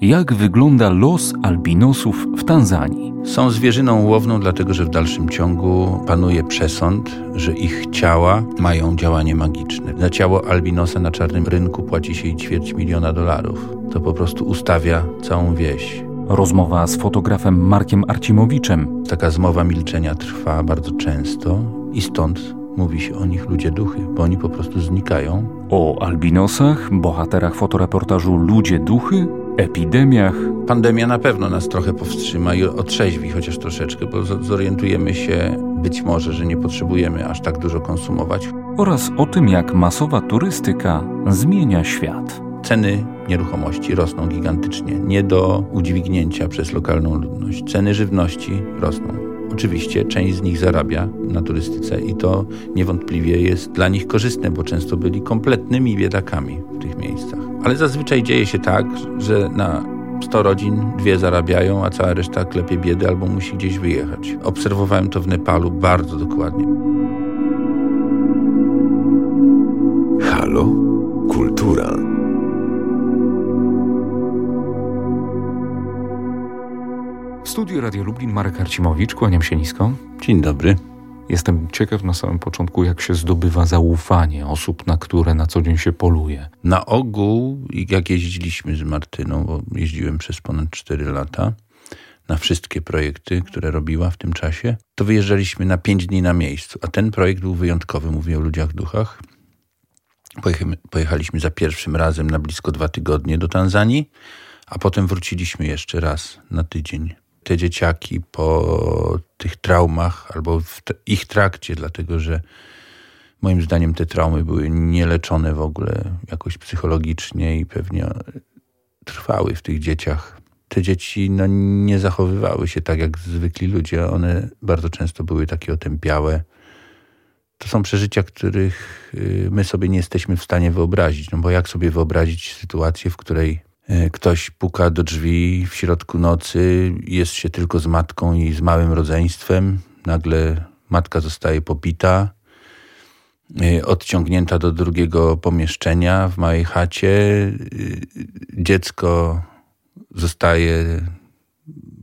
Jak wygląda los albinosów w Tanzanii? Są zwierzyną łowną, dlatego że w dalszym ciągu panuje przesąd, że ich ciała mają działanie magiczne. Za ciało albinosa na czarnym rynku płaci się i ćwierć miliona dolarów. To po prostu ustawia całą wieś. Rozmowa z fotografem Markiem Arcimowiczem. Taka zmowa milczenia trwa bardzo często i stąd mówi się o nich ludzie duchy, bo oni po prostu znikają. O albinosach, bohaterach fotoreportażu Ludzie duchy, epidemiach. Pandemia na pewno nas trochę powstrzyma i otrzeźwi chociaż troszeczkę, bo zorientujemy się być może, że nie potrzebujemy aż tak dużo konsumować. Oraz o tym, jak masowa turystyka zmienia świat. Ceny nieruchomości rosną gigantycznie, nie do udźwignięcia przez lokalną ludność. Ceny żywności rosną. Oczywiście część z nich zarabia na turystyce i to niewątpliwie jest dla nich korzystne, bo często byli kompletnymi biedakami w tych miejscach. Ale zazwyczaj dzieje się tak, że na 100 rodzin dwie zarabiają, a cała reszta klepie biedy albo musi gdzieś wyjechać. Obserwowałem to w Nepalu bardzo dokładnie. Halo? Kultura. W studiu Radio Lublin Marek Arcimowicz, kłaniam się nisko. Dzień dobry. Jestem ciekaw na samym początku, jak się zdobywa zaufanie osób, na które na co dzień się poluje. Na ogół, jak jeździliśmy z Martyną, bo jeździłem przez ponad 4 lata, na wszystkie projekty, które robiła w tym czasie, to wyjeżdżaliśmy na 5 dni na miejscu. A ten projekt był wyjątkowy, mówię o ludziach duchach. Pojechaliśmy za pierwszym razem na blisko dwa tygodnie do Tanzanii, a potem wróciliśmy jeszcze raz na tydzień te dzieciaki po tych traumach albo w ich trakcie, dlatego że moim zdaniem te traumy były nieleczone w ogóle jakoś psychologicznie i pewnie trwały w tych dzieciach. Te dzieci no, nie zachowywały się tak jak zwykli ludzie, one bardzo często były takie otępiałe. To są przeżycia, których y, my sobie nie jesteśmy w stanie wyobrazić. No bo jak sobie wyobrazić sytuację, w której ktoś puka do drzwi w środku nocy, jest się tylko z matką i z małym rodzeństwem. Nagle matka zostaje popita, e, odciągnięta do drugiego pomieszczenia w małej chacie. E, dziecko zostaje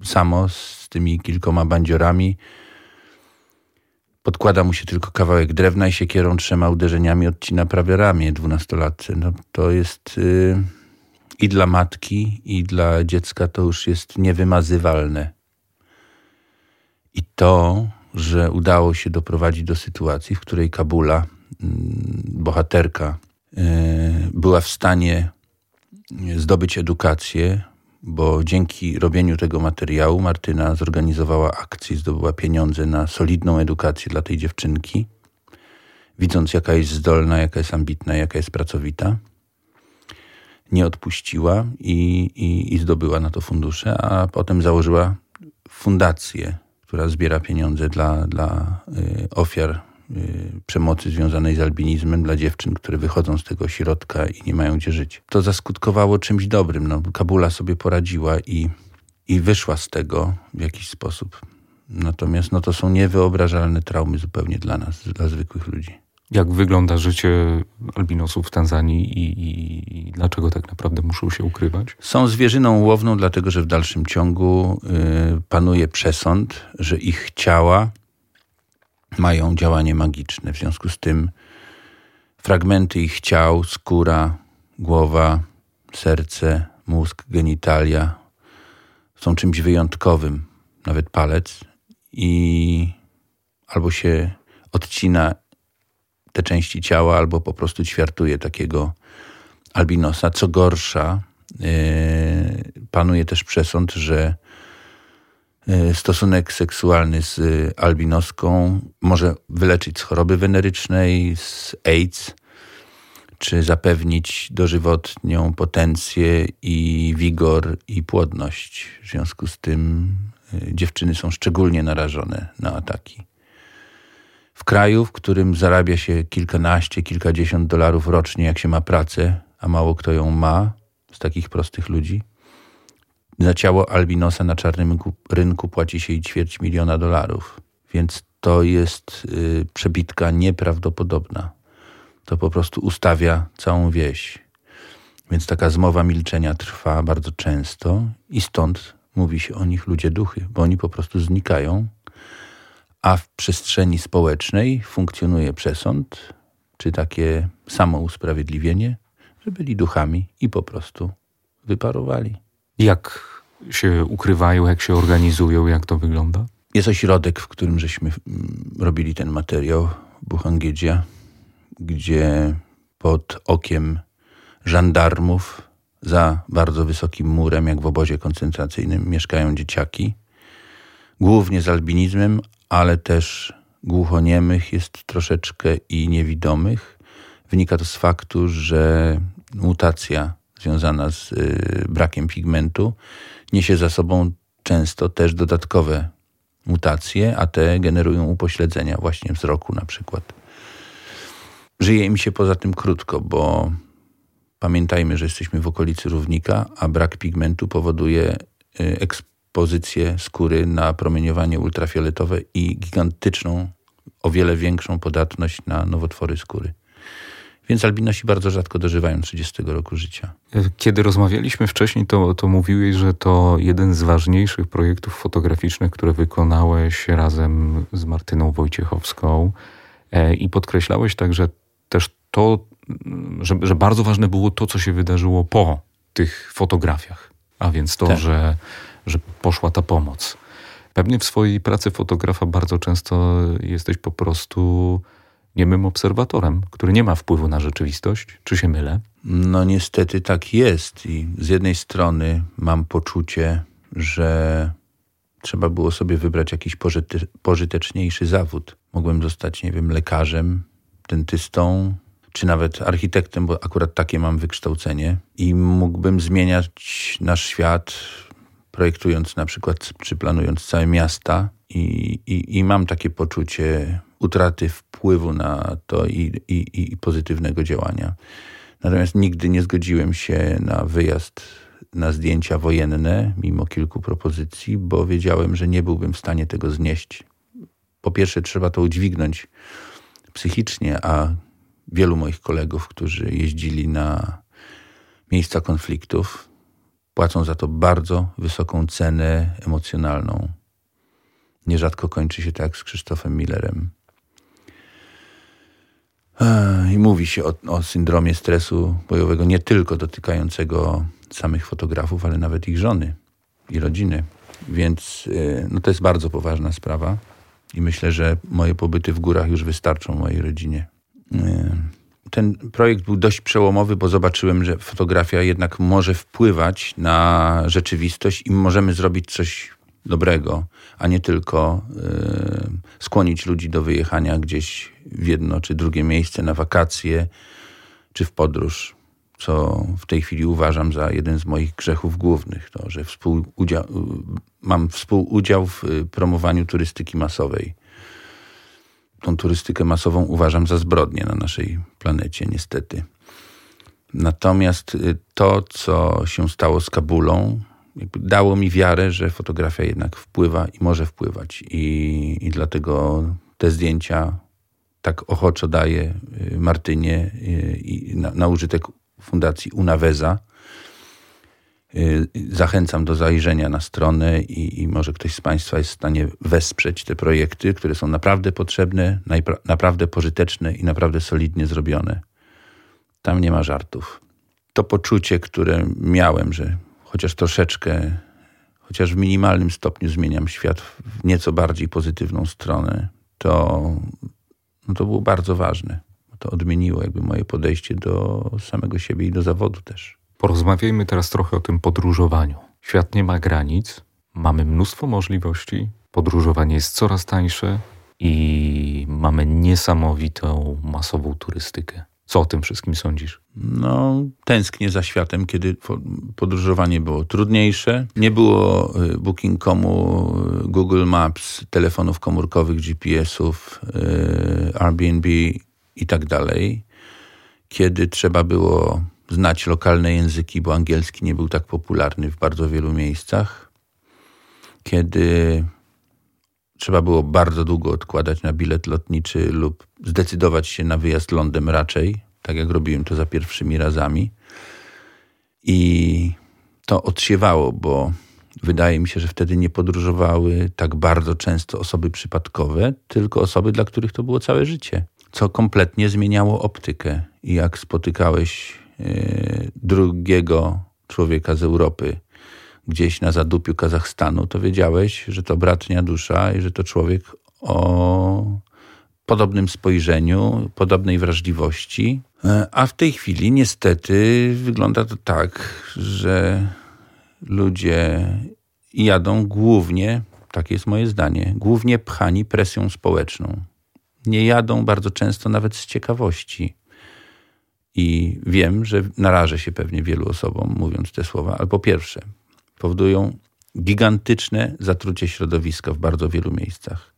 samo z tymi kilkoma bandziorami. Podkłada mu się tylko kawałek drewna i siekierą trzema uderzeniami odcina prawie ramię dwunastolatce. No, to jest... Yy i dla matki, i dla dziecka to już jest niewymazywalne. I to, że udało się doprowadzić do sytuacji, w której Kabula, mm, bohaterka, e, była w stanie zdobyć edukację, bo dzięki robieniu tego materiału Martyna zorganizowała akcję, zdobyła pieniądze na solidną edukację dla tej dziewczynki, widząc jaka jest zdolna, jaka jest ambitna, jaka jest pracowita nie odpuściła i, i, i zdobyła na to fundusze, a potem założyła fundację, która zbiera pieniądze dla, dla y, ofiar y, przemocy związanej z albinizmem, dla dziewczyn, które wychodzą z tego środka i nie mają gdzie żyć. To zaskutkowało czymś dobrym. No, Kabula sobie poradziła i, i wyszła z tego w jakiś sposób. Natomiast no, to są niewyobrażalne traumy zupełnie dla nas, dla zwykłych ludzi jak wygląda życie albinosów w Tanzanii i, i, i, dlaczego tak naprawdę muszą się ukrywać? Są zwierzyną łowną, dlatego że w dalszym ciągu y, panuje przesąd, że ich ciała mają działanie magiczne. W związku z tym fragmenty ich ciał, skóra, głowa, serce, mózg, genitalia są czymś wyjątkowym, nawet palec, i albo się odcina te części ciała albo po prostu ćwiartuje takiego albinosa. Co gorsza, yy, panuje też przesąd, że yy, stosunek seksualny z albinoską może wyleczyć z choroby wenerycznej, z AIDS, czy zapewnić dożywotnią potencję i wigor i płodność. W związku z tym yy, dziewczyny są szczególnie narażone na ataki w kraju, w którym zarabia się kilkanaście, kilkadziesiąt dolarów rocznie, jak się ma pracę, a mało kto ją ma z takich prostych ludzi. Za ciało albinosa na czarnym rynku, płaci się i ćwierć miliona dolarów. Więc to jest y, przebitka nieprawdopodobna. To po prostu ustawia całą wieś. Więc taka zmowa milczenia trwa bardzo często i stąd mówi się o nich ludzie duchy, bo oni po prostu znikają, a w przestrzeni społecznej funkcjonuje przesąd, czy takie samo usprawiedliwienie, że byli duchami i po prostu wyparowali. Jak się ukrywają, jak się organizują, jak to wygląda? Jest ośrodek, w którym żeśmy mm, robili ten materiał, Buchangiedia, gdzie pod okiem żandarmów za bardzo wysokim murem, jak w obozie koncentracyjnym, mieszkają dzieciaki. Głównie z albinizmem, ale też głuchoniemych jest troszeczkę i niewidomych. Wynika to z faktu, że mutacja związana z y, brakiem pigmentu niesie za sobą często też dodatkowe mutacje, a te generują upośledzenia właśnie wzroku na przykład. Żyje im się poza tym krótko, bo pamiętajmy, że jesteśmy w okolicy równika, a brak pigmentu powoduje y, ekspozycję skóry na promieniowanie ultrafioletowe i gigantyczną, o wiele większą podatność na nowotwory skóry. Więc albinosi bardzo rzadko dożywają 30 roku życia. Kiedy rozmawialiśmy wcześniej, to, to mówiłeś, że to jeden z ważniejszych projektów fotograficznych, które wykonałeś razem z Martyną Wojciechowską. E, I podkreślałeś także też to, że, że bardzo ważne było to, co się wydarzyło po tych fotografiach. A więc to, tak. że, że poszła ta pomoc. Pewnie w swojej pracy fotografa bardzo często jesteś po prostu niemym obserwatorem, który nie ma wpływu na rzeczywistość. Czy się mylę? No niestety tak jest. I z jednej strony mam poczucie, że trzeba było sobie wybrać jakiś pożyte, pożyteczniejszy zawód. Mogłem zostać, nie wiem, lekarzem, dentystą, czy nawet architektem, bo akurat takie mam wykształcenie i mógłbym zmieniać nasz świat, projektując na przykład, czy planując całe miasta i, i, i mam takie poczucie utraty wpływu na to i, i, i pozytywnego działania. Natomiast nigdy nie zgodziłem się na wyjazd na zdjęcia wojenne, mimo kilku propozycji, bo wiedziałem, że nie byłbym w stanie tego znieść. Po pierwsze, trzeba to udźwignąć psychicznie, a wielu moich kolegów, którzy jeździli na miejsca konfliktów, płacą za to bardzo wysoką cenę emocjonalną. Nierzadko kończy się tak z Krzysztofem Millerem. I mówi się o, o syndromie stresu bojowego nie tylko dotykającego samych fotografów, ale nawet ich żony i rodziny. Więc y, no to jest bardzo poważna sprawa i myślę, że moje pobyty w górach już wystarczą mojej rodzinie. Ten projekt był dość przełomowy, bo zobaczyłem, że fotografia jednak może wpływać na rzeczywistość i możemy zrobić coś dobrego, a nie tylko y, skłonić ludzi do wyjechania gdzieś w jedno czy drugie miejsce na wakacje czy w podróż, co w tej chwili uważam za jeden z moich grzechów głównych, to, że współudział, mam współudział w promowaniu turystyki masowej. Tą turystykę masową uważam za zbrodnię na naszej planecie, niestety. Natomiast y, to, co się stało z Kabulą, dało mi wiarę, że fotografia jednak wpływa i może wpływać. I, i dlatego te zdjęcia tak ochoczo daję y, Martynie y, na, na użytek Fundacji Unaweza. Y, zachęcam do zajrzenia na stronę i, i, może ktoś z Państwa jest w stanie wesprzeć te projekty, które są naprawdę potrzebne, naprawdę pożyteczne i naprawdę solidnie zrobione. Tam nie ma żartów. To poczucie, które miałem, że chociaż troszeczkę, chociaż w minimalnym stopniu zmieniam świat w nieco bardziej pozytywną stronę, to, no to było bardzo ważne. To odmieniło jakby moje podejście do samego siebie i do zawodu też. Porozmawiajmy teraz trochę o tym podróżowaniu. Świat nie ma granic, mamy mnóstwo możliwości, podróżowanie jest coraz tańsze i mamy niesamowitą masową turystykę. Co o tym wszystkim sądzisz? No, tęsknię za światem, kiedy podróżowanie było trudniejsze. Nie było y, Booking.comu, y, Google Maps, telefonów komórkowych, GPS-ów, y, Airbnb i tak dalej. Kiedy trzeba było znać lokalne języki, bo angielski nie był tak popularny w bardzo wielu miejscach. Kiedy trzeba było bardzo długo odkładać na bilet lotniczy lub zdecydować się na wyjazd lądem raczej, tak jak robiłem to za pierwszymi razami. I to odsiewało, bo wydaje mi się, że wtedy nie podróżowały tak bardzo często osoby przypadkowe, tylko osoby, dla których to było całe życie, co kompletnie zmieniało optykę. I jak spotykałeś drugiego człowieka z Europy gdzieś na zadupiu Kazachstanu, to wiedziałeś, że to bratnia dusza i że to człowiek o podobnym spojrzeniu, podobnej wrażliwości. E, a w tej chwili niestety wygląda to tak, że ludzie jadą głównie, takie jest moje zdanie, głównie pchani presją społeczną. Nie jadą bardzo często nawet z ciekawości. I wiem, że narażę się pewnie wielu osobom, mówiąc te słowa, ale po pierwsze, powodują gigantyczne zatrucie środowiska w bardzo wielu miejscach.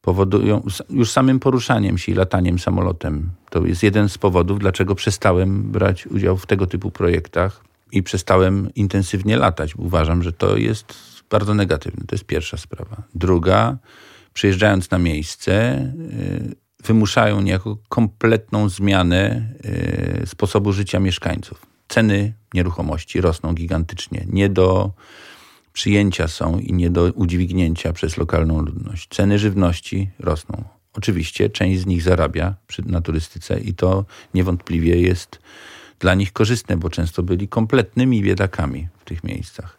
Powodują już samym poruszaniem się i lataniem samolotem. To jest jeden z powodów, dlaczego przestałem brać udział w tego typu projektach i przestałem intensywnie latać. Uważam, że to jest bardzo negatywne. To jest pierwsza sprawa. Druga, przyjeżdżając na miejsce, y, wymuszają niejako kompletną zmianę y, sposobu życia mieszkańców. Ceny nieruchomości rosną gigantycznie. Nie do przyjęcia są i nie do udźwignięcia przez lokalną ludność. Ceny żywności rosną. Oczywiście część z nich zarabia przy, na turystyce i to niewątpliwie jest dla nich korzystne, bo często byli kompletnymi biedakami w tych miejscach.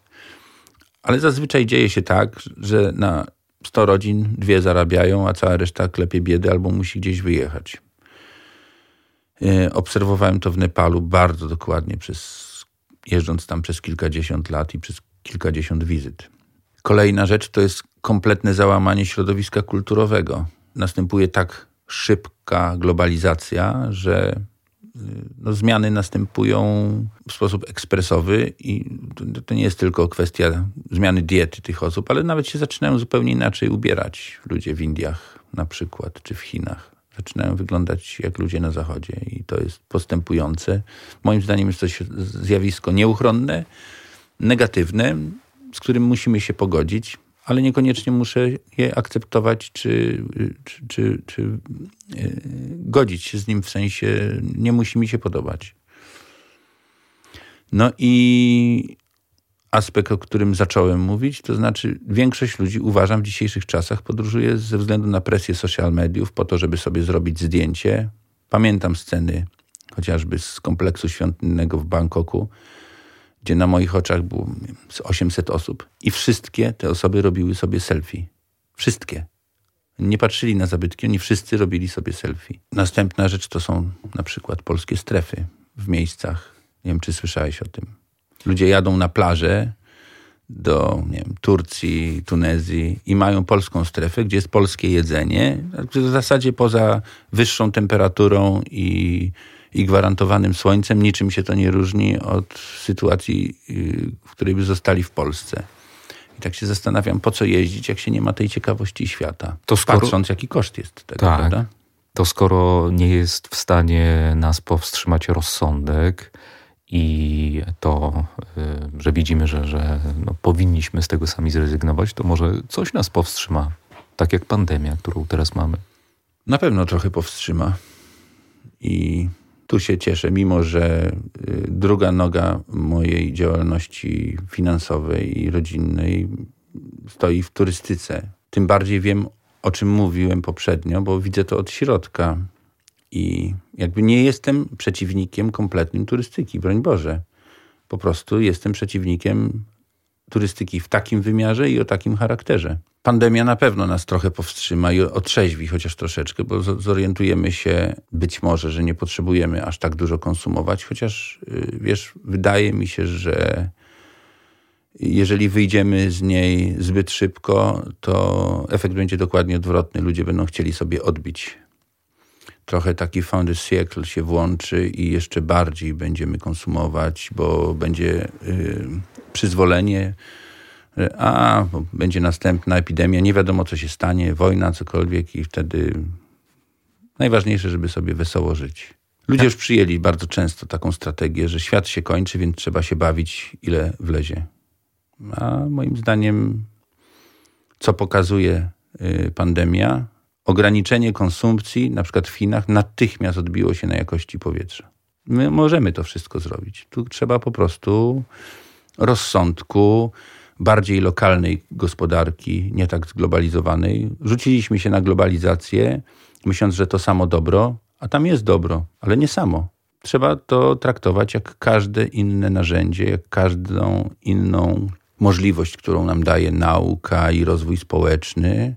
Ale zazwyczaj dzieje się tak, że na 100 rodzin dwie zarabiają, a cała reszta klepie biedy albo musi gdzieś wyjechać. E, obserwowałem to w Nepalu bardzo dokładnie, przez, jeżdżąc tam przez kilkadziesiąt lat i przez kilkadziesiąt wizyt. Kolejna rzecz to jest kompletne załamanie środowiska kulturowego. Następuje tak szybka globalizacja, że y, no, zmiany następują w sposób ekspresowy i to nie jest tylko kwestia zmiany diety tych osób, ale nawet się zaczynają zupełnie inaczej ubierać ludzie w Indiach na przykład, czy w Chinach zaczynają wyglądać jak ludzie na zachodzie i to jest postępujące. Moim zdaniem jest to zjawisko nieuchronne, negatywne, z którym musimy się pogodzić, ale niekoniecznie muszę je akceptować czy, czy, czy, czy e, godzić się z nim w sensie nie musi mi się podobać. No i aspekt, o którym zacząłem mówić, to znaczy większość ludzi, uważam, w dzisiejszych czasach podróżuje ze względu na presję social mediów po to, żeby sobie zrobić zdjęcie. Pamiętam sceny chociażby z kompleksu świątynnego w Bangkoku, gdzie na moich oczach było 800 osób i wszystkie te osoby robiły sobie selfie. Wszystkie. Nie patrzyli na zabytki, oni wszyscy robili sobie selfie. Następna rzecz to są na przykład polskie strefy w miejscach. Nie wiem, czy słyszałeś o tym Ludzie jadą na plażę do nie wiem, Turcji, Tunezji i mają polską strefę, gdzie jest polskie jedzenie. W zasadzie poza wyższą temperaturą i, i gwarantowanym słońcem niczym się to nie różni od sytuacji, y, w której by zostali w Polsce. I tak się zastanawiam, po co jeździć, jak się nie ma tej ciekawości świata. To skoro... Patrząc, jaki koszt jest tego, tak. prawda? To skoro nie jest w stanie nas powstrzymać rozsądek, i to, y, że widzimy, że, że no, powinniśmy z tego sami zrezygnować, to może coś nas powstrzyma, tak jak pandemia, którą teraz mamy. Na pewno trochę powstrzyma. I tu się cieszę, mimo że y, druga noga mojej działalności finansowej i rodzinnej stoi w turystyce. Tym bardziej wiem, o czym mówiłem poprzednio, bo widzę to od środka. I jakby nie jestem przeciwnikiem kompletnym turystyki, broń Boże. Po prostu jestem przeciwnikiem turystyki w takim wymiarze i o takim charakterze. Pandemia na pewno nas trochę powstrzyma i otrzeźwi chociaż troszeczkę, bo zorientujemy się być może, że nie potrzebujemy aż tak dużo konsumować, chociaż y, wiesz, wydaje mi się, że jeżeli wyjdziemy z niej zbyt szybko, to efekt będzie dokładnie odwrotny. Ludzie będą chcieli sobie odbić trochę taki found cycle się włączy i jeszcze bardziej będziemy konsumować, bo będzie y, przyzwolenie, a będzie następna epidemia, nie wiadomo co się stanie, wojna, cokolwiek i wtedy najważniejsze, żeby sobie wesoło żyć. Ludzie tak. już przyjęli bardzo często taką strategię, że świat się kończy, więc trzeba się bawić ile wlezie. A moim zdaniem, co pokazuje y, pandemia, ograniczenie konsumpcji, na przykład w Chinach, natychmiast odbiło się na jakości powietrza. My możemy to wszystko zrobić. Tu trzeba po prostu rozsądku, bardziej lokalnej gospodarki, nie tak zglobalizowanej. Rzuciliśmy się na globalizację, myśląc, że to samo dobro, a tam jest dobro, ale nie samo. Trzeba to traktować jak każde inne narzędzie, jak każdą inną możliwość, którą nam daje nauka i rozwój społeczny.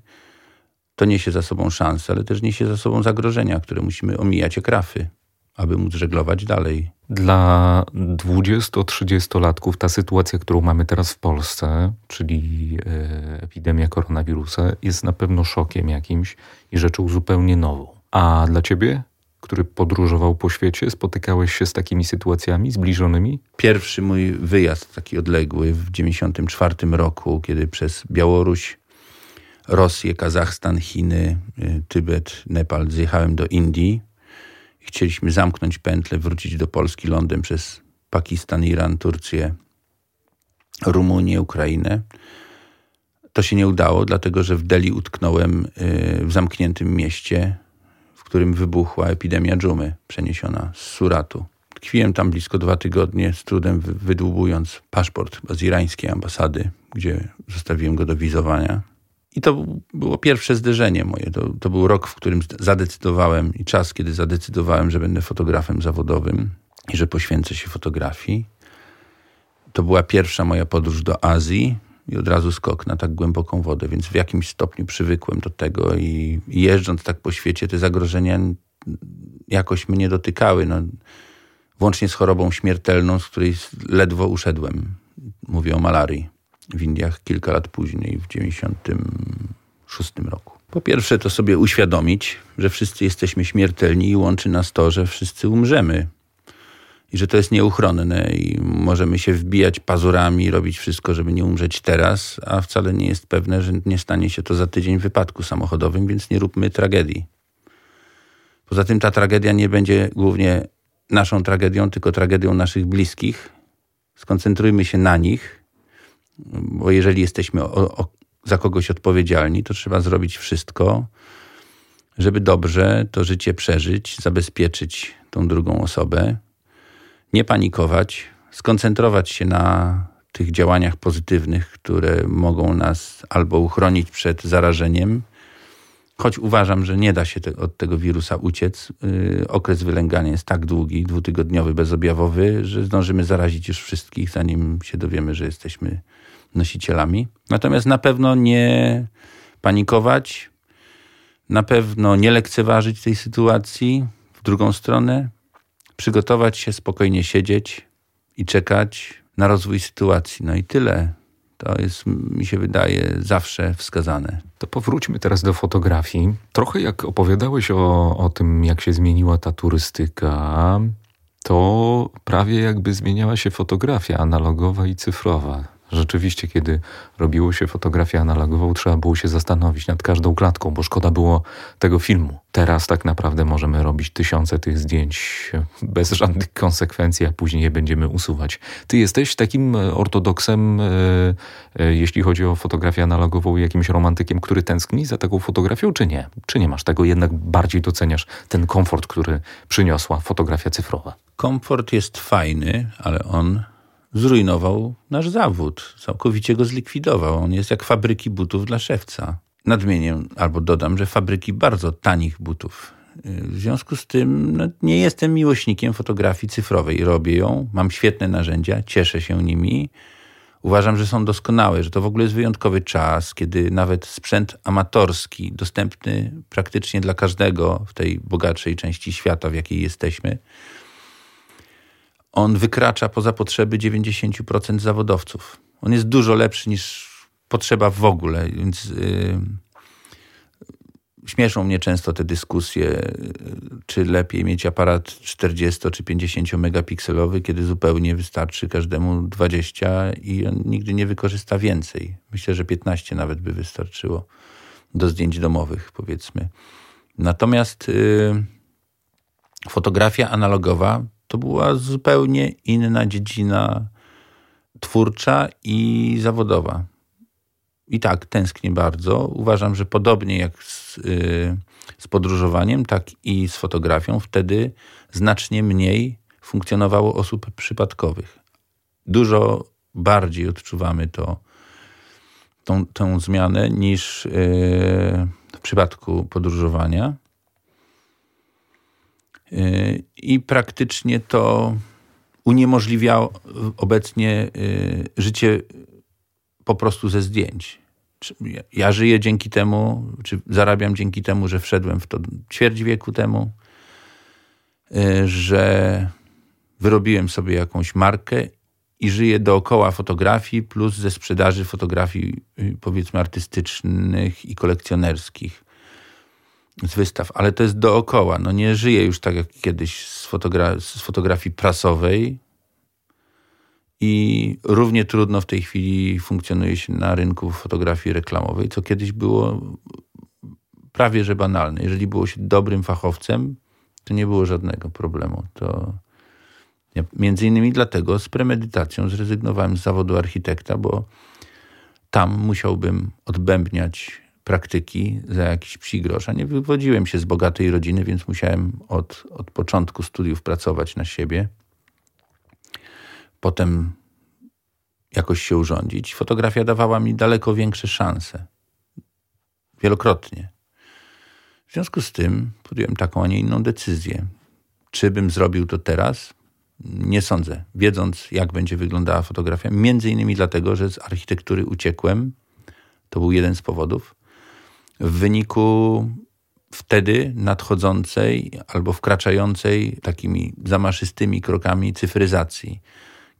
To niesie za sobą szanse, ale też niesie za sobą zagrożenia, które musimy omijać jak rafy, aby móc żeglować dalej. Dla 20-30-latków ta sytuacja, którą mamy teraz w Polsce, czyli e, epidemia koronawirusa, jest na pewno szokiem jakimś i rzeczą zupełnie nową. A dla ciebie, który podróżował po świecie, spotykałeś się z takimi sytuacjami zbliżonymi? Pierwszy mój wyjazd taki odległy w 1994 roku, kiedy przez Białoruś, Rosję, Kazachstan, Chiny, y, Tybet, Nepal zjechałem do Indii Chcieliśmy zamknąć pętlę, wrócić do Polski lądem przez Pakistan, Iran, Turcję, Rumunię, Ukrainę. To się nie udało, dlatego że w Delhi utknąłem y, w zamkniętym mieście, w którym wybuchła epidemia dżumy przeniesiona z Suratu. Tkwiłem tam blisko dwa tygodnie, z trudem wydłubując paszport z irańskiej ambasady, gdzie zostawiłem go do wizowania. I to było pierwsze zderzenie moje. To, to był rok, w którym zadecydowałem i czas, kiedy zadecydowałem, że będę fotografem zawodowym i że poświęcę się fotografii. To była pierwsza moja podróż do Azji i od razu skok na tak głęboką wodę, więc w jakimś stopniu przywykłem do tego i, jeżdżąc tak po świecie, te zagrożenia jakoś mnie dotykały. No, włącznie z chorobą śmiertelną, z której ledwo uszedłem. Mówię o malarii w Indiach kilka lat później, w 1996 roku. Po pierwsze, to sobie uświadomić, że wszyscy jesteśmy śmiertelni i łączy nas to, że wszyscy umrzemy. I że to jest nieuchronne i możemy się wbijać pazurami, robić wszystko, żeby nie umrzeć teraz, a wcale nie jest pewne, że nie stanie się to za tydzień w wypadku samochodowym, więc nie róbmy tragedii. Poza tym ta tragedia nie będzie głównie naszą tragedią, tylko tragedią naszych bliskich. Skoncentrujmy się na nich bo jeżeli jesteśmy o, o, za kogoś odpowiedzialni, to trzeba zrobić wszystko, żeby dobrze to życie przeżyć, zabezpieczyć tą drugą osobę, nie panikować, skoncentrować się na tych działaniach pozytywnych, które mogą nas albo uchronić przed zarażeniem, choć uważam, że nie da się te, od tego wirusa uciec. Yy, okres wylęgania jest tak długi, dwutygodniowy, bezobjawowy, że zdążymy zarazić już wszystkich, zanim się dowiemy, że jesteśmy nosicielami. Natomiast na pewno nie panikować, na pewno nie lekceważyć tej sytuacji. W drugą stronę, przygotować się, spokojnie siedzieć i czekać na rozwój sytuacji. No i tyle. To jest, mi się wydaje, zawsze wskazane. To powróćmy teraz do fotografii. Trochę jak opowiadałeś o, o tym, jak się zmieniła ta turystyka, to prawie jakby zmieniała się fotografia analogowa i cyfrowa. Rzeczywiście, kiedy robiło się fotografię analogową, trzeba było się zastanowić nad każdą klatką, bo szkoda było tego filmu. Teraz tak naprawdę możemy robić tysiące tych zdjęć bez żadnych konsekwencji, a później je będziemy usuwać. Ty jesteś takim e, ortodoksem, e, e, jeśli chodzi o fotografię analogową, jakimś romantykiem, który tęskni za taką fotografią, czy nie? Czy nie masz tego, jednak bardziej doceniasz ten komfort, który przyniosła fotografia cyfrowa? Komfort jest fajny, ale on zrujnował nasz zawód, całkowicie go zlikwidował. On jest jak fabryki butów dla szewca. Nadmienię albo dodam, że fabryki bardzo tanich butów. W związku z tym no, nie jestem miłośnikiem fotografii cyfrowej. Robię ją, mam świetne narzędzia, cieszę się nimi. Uważam, że są doskonałe, że to w ogóle jest wyjątkowy czas, kiedy nawet sprzęt amatorski, dostępny praktycznie dla każdego w tej bogatszej części świata, w jakiej jesteśmy, on wykracza poza potrzeby 90% zawodowców. On jest dużo lepszy niż potrzeba w ogóle, więc yy, śmieszą mnie często te dyskusje, czy lepiej mieć aparat 40 czy 50 megapikselowy, kiedy zupełnie wystarczy każdemu 20 i on nigdy nie wykorzysta więcej. Myślę, że 15 nawet by wystarczyło do zdjęć domowych, powiedzmy. Natomiast yy, fotografia analogowa to była zupełnie inna dziedzina twórcza i zawodowa. I tak, tęsknię bardzo. Uważam, że podobnie jak z, yy, z podróżowaniem, tak i z fotografią, wtedy znacznie mniej funkcjonowało osób przypadkowych. Dużo bardziej odczuwamy to, tą, tą zmianę niż yy, w przypadku podróżowania. Yy, I praktycznie to uniemożliwiało obecnie yy, życie po prostu ze zdjęć. Ja żyję dzięki temu, czy zarabiam dzięki temu, że wszedłem w to ćwierć wieku temu, y, że wyrobiłem sobie jakąś markę i żyję dookoła fotografii, plus ze sprzedaży fotografii, y, powiedzmy, artystycznych i kolekcjonerskich z wystaw, ale to jest dookoła. No nie żyję już tak jak kiedyś z, fotogra z fotografii prasowej, i równie trudno w tej chwili funkcjonuje się na rynku fotografii reklamowej, co kiedyś było prawie że banalne. Jeżeli było się dobrym fachowcem, to nie było żadnego problemu. To ja między innymi dlatego z premedytacją zrezygnowałem z zawodu architekta, bo tam musiałbym odbębniać praktyki za jakiś psi grosz. A nie wywodziłem się z bogatej rodziny, więc musiałem od, od początku studiów pracować na siebie potem jakoś się urządzić. Fotografia dawała mi daleko większe szanse. Wielokrotnie. W związku z tym podjąłem taką, a nie inną decyzję. Czy bym zrobił to teraz? Nie sądzę. Wiedząc, jak będzie wyglądała fotografia, między innymi dlatego, że z architektury uciekłem. To był jeden z powodów. W wyniku wtedy nadchodzącej albo wkraczającej takimi zamaszystymi krokami cyfryzacji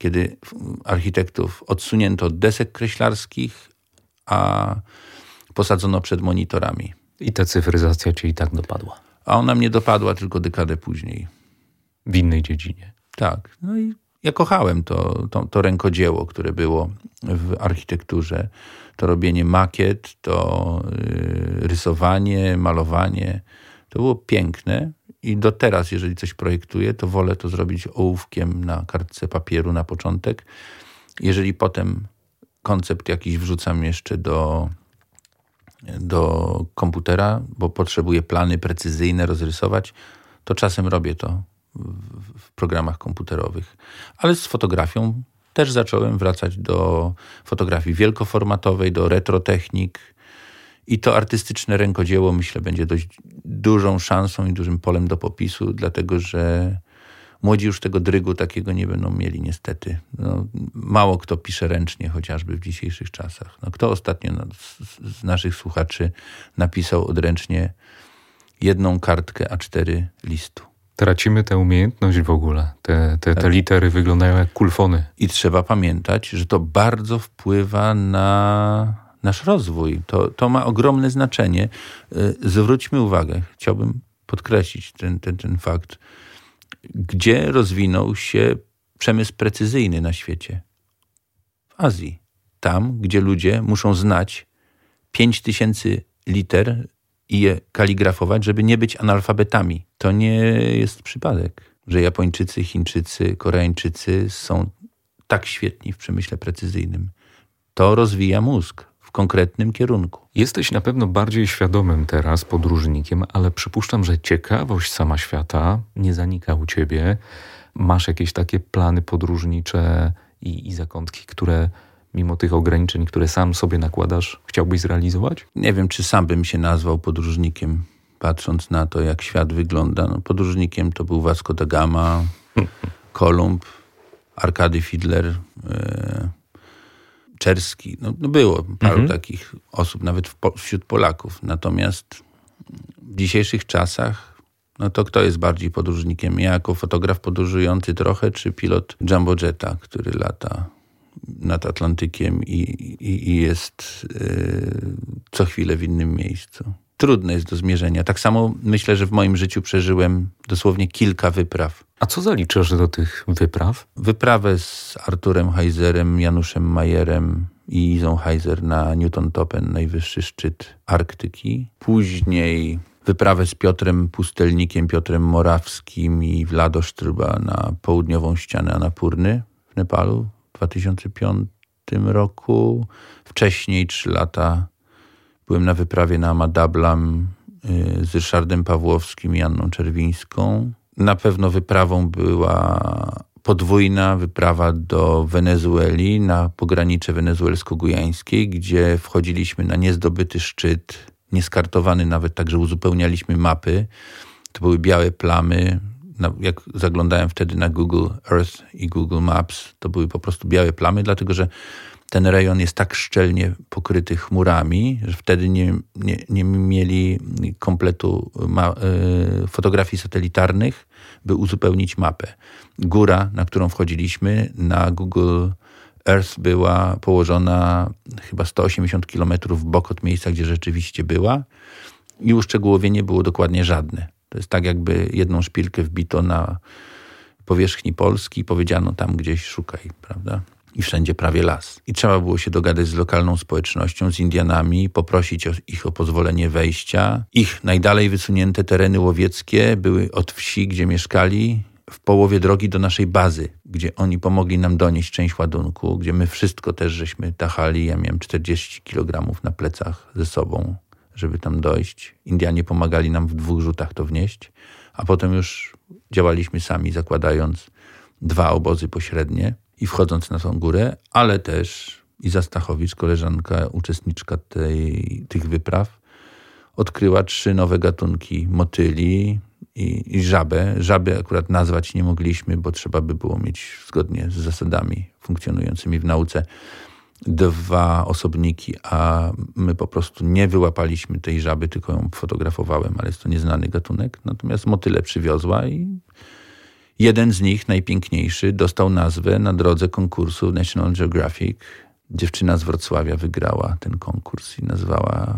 kiedy architektów odsunięto od desek kreślarskich, a posadzono przed monitorami. I ta cyfryzacja cię i tak dopadła. A ona mnie dopadła tylko dekadę później. W innej dziedzinie. Tak. No i ja kochałem to, to, to rękodzieło, które było w architekturze. To robienie makiet, to yy, rysowanie, malowanie. To było piękne. I do teraz, jeżeli coś projektuję, to wolę to zrobić ołówkiem na kartce papieru na początek. Jeżeli potem koncept jakiś wrzucam jeszcze do, do komputera, bo potrzebuję plany precyzyjne rozrysować, to czasem robię to w, w programach komputerowych. Ale z fotografią też zacząłem wracać do fotografii wielkoformatowej, do retrotechnik, i to artystyczne rękodzieło, myślę, będzie dość dużą szansą i dużym polem do popisu, dlatego że młodzi już tego drygu takiego nie będą mieli, niestety. No, mało kto pisze ręcznie, chociażby w dzisiejszych czasach. No, kto ostatnio z, naszych słuchaczy napisał odręcznie jedną kartkę A4 listu? Tracimy tę umiejętność w ogóle. Te, te, te tak. litery wyglądają jak kulfony. I trzeba pamiętać, że to bardzo wpływa na nasz rozwój. To, to ma ogromne znaczenie. Y, zwróćmy uwagę, chciałbym podkreślić ten, ten, ten fakt, gdzie rozwinął się przemysł precyzyjny na świecie. W Azji. Tam, gdzie ludzie muszą znać 5000 liter i je kaligrafować, żeby nie być analfabetami. To nie jest przypadek, że Japończycy, Chińczycy, Koreańczycy są tak świetni w przemyśle precyzyjnym. To rozwija mózg w konkretnym kierunku. Jesteś na pewno bardziej świadomym teraz podróżnikiem, ale przypuszczam, że ciekawość sama świata nie zanika u ciebie. Masz jakieś takie plany podróżnicze i, i zakątki, które mimo tych ograniczeń, które sam sobie nakładasz, chciałbyś zrealizować? Nie wiem, czy sam bym się nazwał podróżnikiem, patrząc na to, jak świat wygląda. No, podróżnikiem to był Vasco da Gama, Kolumb, Arkady Fidler, yy, Czerski. No, no było paru mhm. takich osób, nawet w, wśród Polaków. Natomiast w dzisiejszych czasach, no to kto jest bardziej podróżnikiem? Ja jako fotograf podróżujący trochę, czy pilot Jumbo Jetta, który lata nad Atlantykiem i, i, i jest yy, co chwilę w innym miejscu. Trudne jest do zmierzenia. Tak samo myślę, że w moim życiu przeżyłem dosłownie kilka wypraw. A co zaliczasz do tych wypraw? Wyprawę z Arturem Heizerem, Januszem Majerem i Izą Heiser na Newton Topen, najwyższy szczyt Arktyki. Później wyprawę z Piotrem Pustelnikiem, Piotrem Morawskim i Vlado Sztryba na południową ścianę Anapurny w Nepalu 2005 roku. Wcześniej, trzy lata, byłem na wyprawie na Amadablam y, z Ryszardem Pawłowskim i Anną Czerwińską Na pewno wyprawą była podwójna wyprawa do Wenezueli na pogranicze wenezuelsko-gujańskie, gdzie wchodziliśmy na niezdobyty szczyt, nieskartowany nawet, także uzupełnialiśmy mapy. To były białe plamy. Jak zaglądałem wtedy na Google Earth i Google Maps, to były po prostu białe plamy, dlatego że ten rejon jest tak szczelnie pokryty chmurami, że wtedy nie, nie, nie mieli kompletu ma, y, fotografii satelitarnych, by uzupełnić mapę. Góra, na którą wchodziliśmy, na Google Earth była położona chyba 180 km w bok od miejsca, gdzie rzeczywiście była i uszczegółowienie było dokładnie żadne. To jest tak, jakby jedną szpilkę wbito na powierzchni Polski i powiedziano tam gdzieś szukaj, prawda? i wszędzie prawie las. I trzeba było się dogadać z lokalną społecznością, z Indianami, poprosić ich o pozwolenie wejścia. Ich najdalej wysunięte tereny łowieckie były od wsi, gdzie mieszkali, w połowie drogi do naszej bazy, gdzie oni pomogli nam donieść część ładunku, gdzie my wszystko też żeśmy tachali. Ja miałem 40 kg na plecach ze sobą, żeby tam dojść. Indianie pomagali nam w dwóch rzutach to wnieść, a potem już działaliśmy sami, zakładając dwa obozy pośrednie i wchodząc na tą górę, ale też Iza Stachowicz, koleżanka, uczestniczka tej, tych wypraw, odkryła trzy nowe gatunki motyli i, i żabę. Żaby akurat nazwać nie mogliśmy, bo trzeba by było mieć zgodnie z zasadami funkcjonującymi w nauce dwa osobniki, a my po prostu nie wyłapaliśmy tej żaby, tylko ją fotografowałem, ale jest to nieznany gatunek. Natomiast motyle przywiozła i Jeden z nich, najpiękniejszy, dostał nazwę na drodze konkursu National Geographic. Dziewczyna z Wrocławia wygrała ten konkurs i nazwała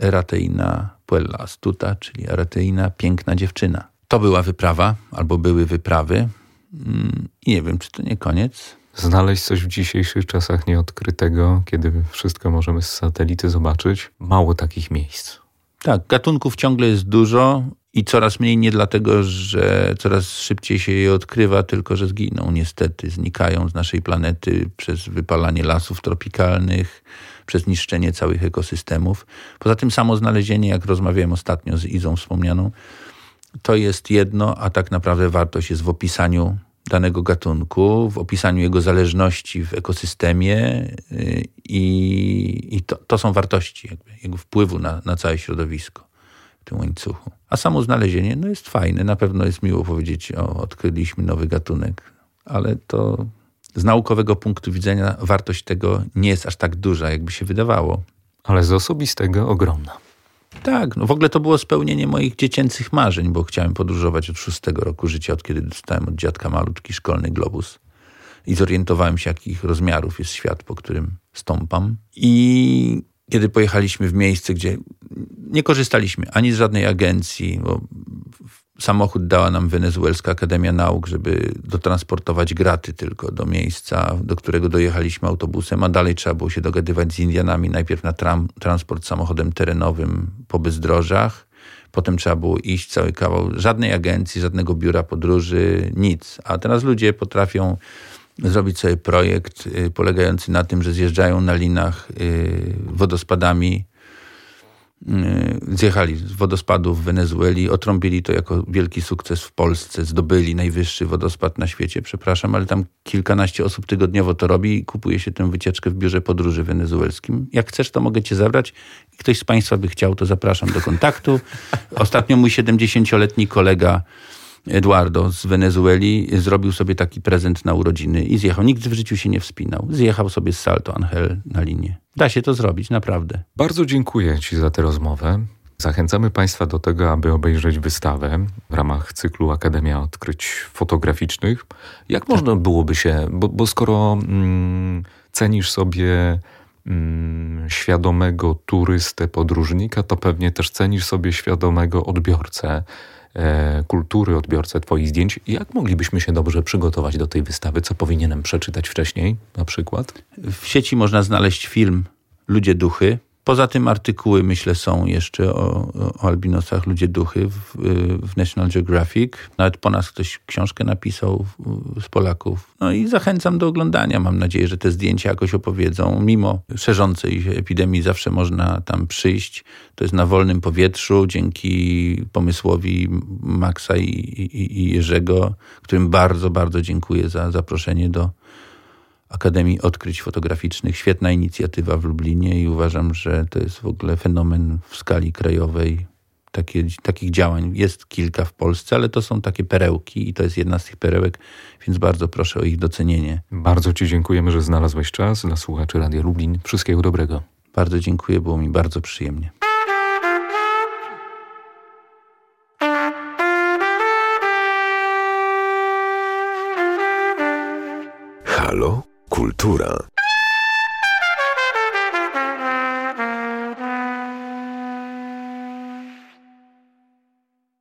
Erateina Puella Astuta, czyli Erateina Piękna Dziewczyna. To była wyprawa, albo były wyprawy. Mm, I nie wiem, czy to nie koniec. Znaleźć coś w dzisiejszych czasach nieodkrytego, kiedy wszystko możemy z satelity zobaczyć. Mało takich miejsc. Tak, gatunków ciągle jest dużo i coraz mniej nie dlatego, że coraz szybciej się je odkrywa, tylko że zginą niestety, znikają z naszej planety przez wypalanie lasów tropikalnych, przez niszczenie całych ekosystemów. Poza tym samo znalezienie, jak rozmawiałem ostatnio z Izą wspomnianą, to jest jedno, a tak naprawdę wartość jest w opisaniu danego gatunku, w opisaniu jego zależności w ekosystemie y, i, i to, to, są wartości jakby, jego wpływu na, na całe środowisko w tym łańcuchu. A samo znalezienie no jest fajne. Na pewno jest miło powiedzieć, o, odkryliśmy nowy gatunek, ale to z naukowego punktu widzenia wartość tego nie jest aż tak duża, jakby się wydawało. Ale z osobistego ogromna. Tak, no w ogóle to było spełnienie moich dziecięcych marzeń, bo chciałem podróżować od szóstego roku życia, od kiedy dostałem od dziadka malutki szkolny globus i zorientowałem się, jakich rozmiarów jest świat, po którym stąpam. I kiedy pojechaliśmy w miejsce, gdzie nie korzystaliśmy ani z żadnej agencji, bo samochód dała nam Wenezuelska Akademia Nauk, żeby dotransportować graty tylko do miejsca, do którego dojechaliśmy autobusem, a dalej trzeba było się dogadywać z Indianami, najpierw na tram, transport samochodem terenowym po bezdrożach, potem trzeba było iść cały kawał, żadnej agencji, żadnego biura podróży, nic. A teraz ludzie potrafią zrobić sobie projekt y, polegający na tym, że zjeżdżają na linach y, wodospadami zjechali z wodospadu w Wenezueli, otrąbili to jako wielki sukces w Polsce, zdobyli najwyższy wodospad na świecie, przepraszam, ale tam kilkanaście osób tygodniowo to robi i kupuje się tę wycieczkę w biurze podróży wenezuelskim. Jak chcesz, to mogę cię zabrać. Ktoś z Państwa by chciał, to zapraszam do kontaktu. Ostatnio mój 70-letni kolega Eduardo z Wenezueli zrobił sobie taki prezent na urodziny i zjechał. Nikt w życiu się nie wspinał. Zjechał sobie z Salto Angel na linię. Da się to zrobić, naprawdę. Bardzo dziękuję Ci za tę rozmowę. Zachęcamy Państwa do tego, aby obejrzeć wystawę w ramach cyklu Akademia Odkryć Fotograficznych. Jak można byłoby się, bo, bo skoro mm, cenisz sobie mm, świadomego turystę, podróżnika, to pewnie też cenisz sobie świadomego odbiorcę kultury, odbiorcę Twoich zdjęć. Jak moglibyśmy się dobrze przygotować do tej wystawy? Co powinienem przeczytać wcześniej na przykład? W sieci można znaleźć film Ludzie Duchy. Poza tym artykuły, myślę, są jeszcze o, o albinosach, ludzie duchy w, w, National Geographic. Nawet po nas ktoś książkę napisał z Polaków. No i zachęcam do oglądania. Mam nadzieję, że te zdjęcia jakoś opowiedzą. Mimo szerzącej się epidemii zawsze można tam przyjść. To jest na wolnym powietrzu, dzięki pomysłowi Maxa i, i, i Jerzego, którym bardzo, bardzo dziękuję za zaproszenie do Akademii Odkryć Fotograficznych. Świetna inicjatywa w Lublinie i uważam, że to jest w ogóle fenomen w skali krajowej. Takie, takich działań jest kilka w Polsce, ale to są takie perełki i to jest jedna z tych perełek, więc bardzo proszę o ich docenienie. Bardzo Ci dziękujemy, że znalazłeś czas dla słuchaczy Radia Lublin. Wszystkiego dobrego. Bardzo dziękuję, było mi bardzo przyjemnie. Halo? Kultura.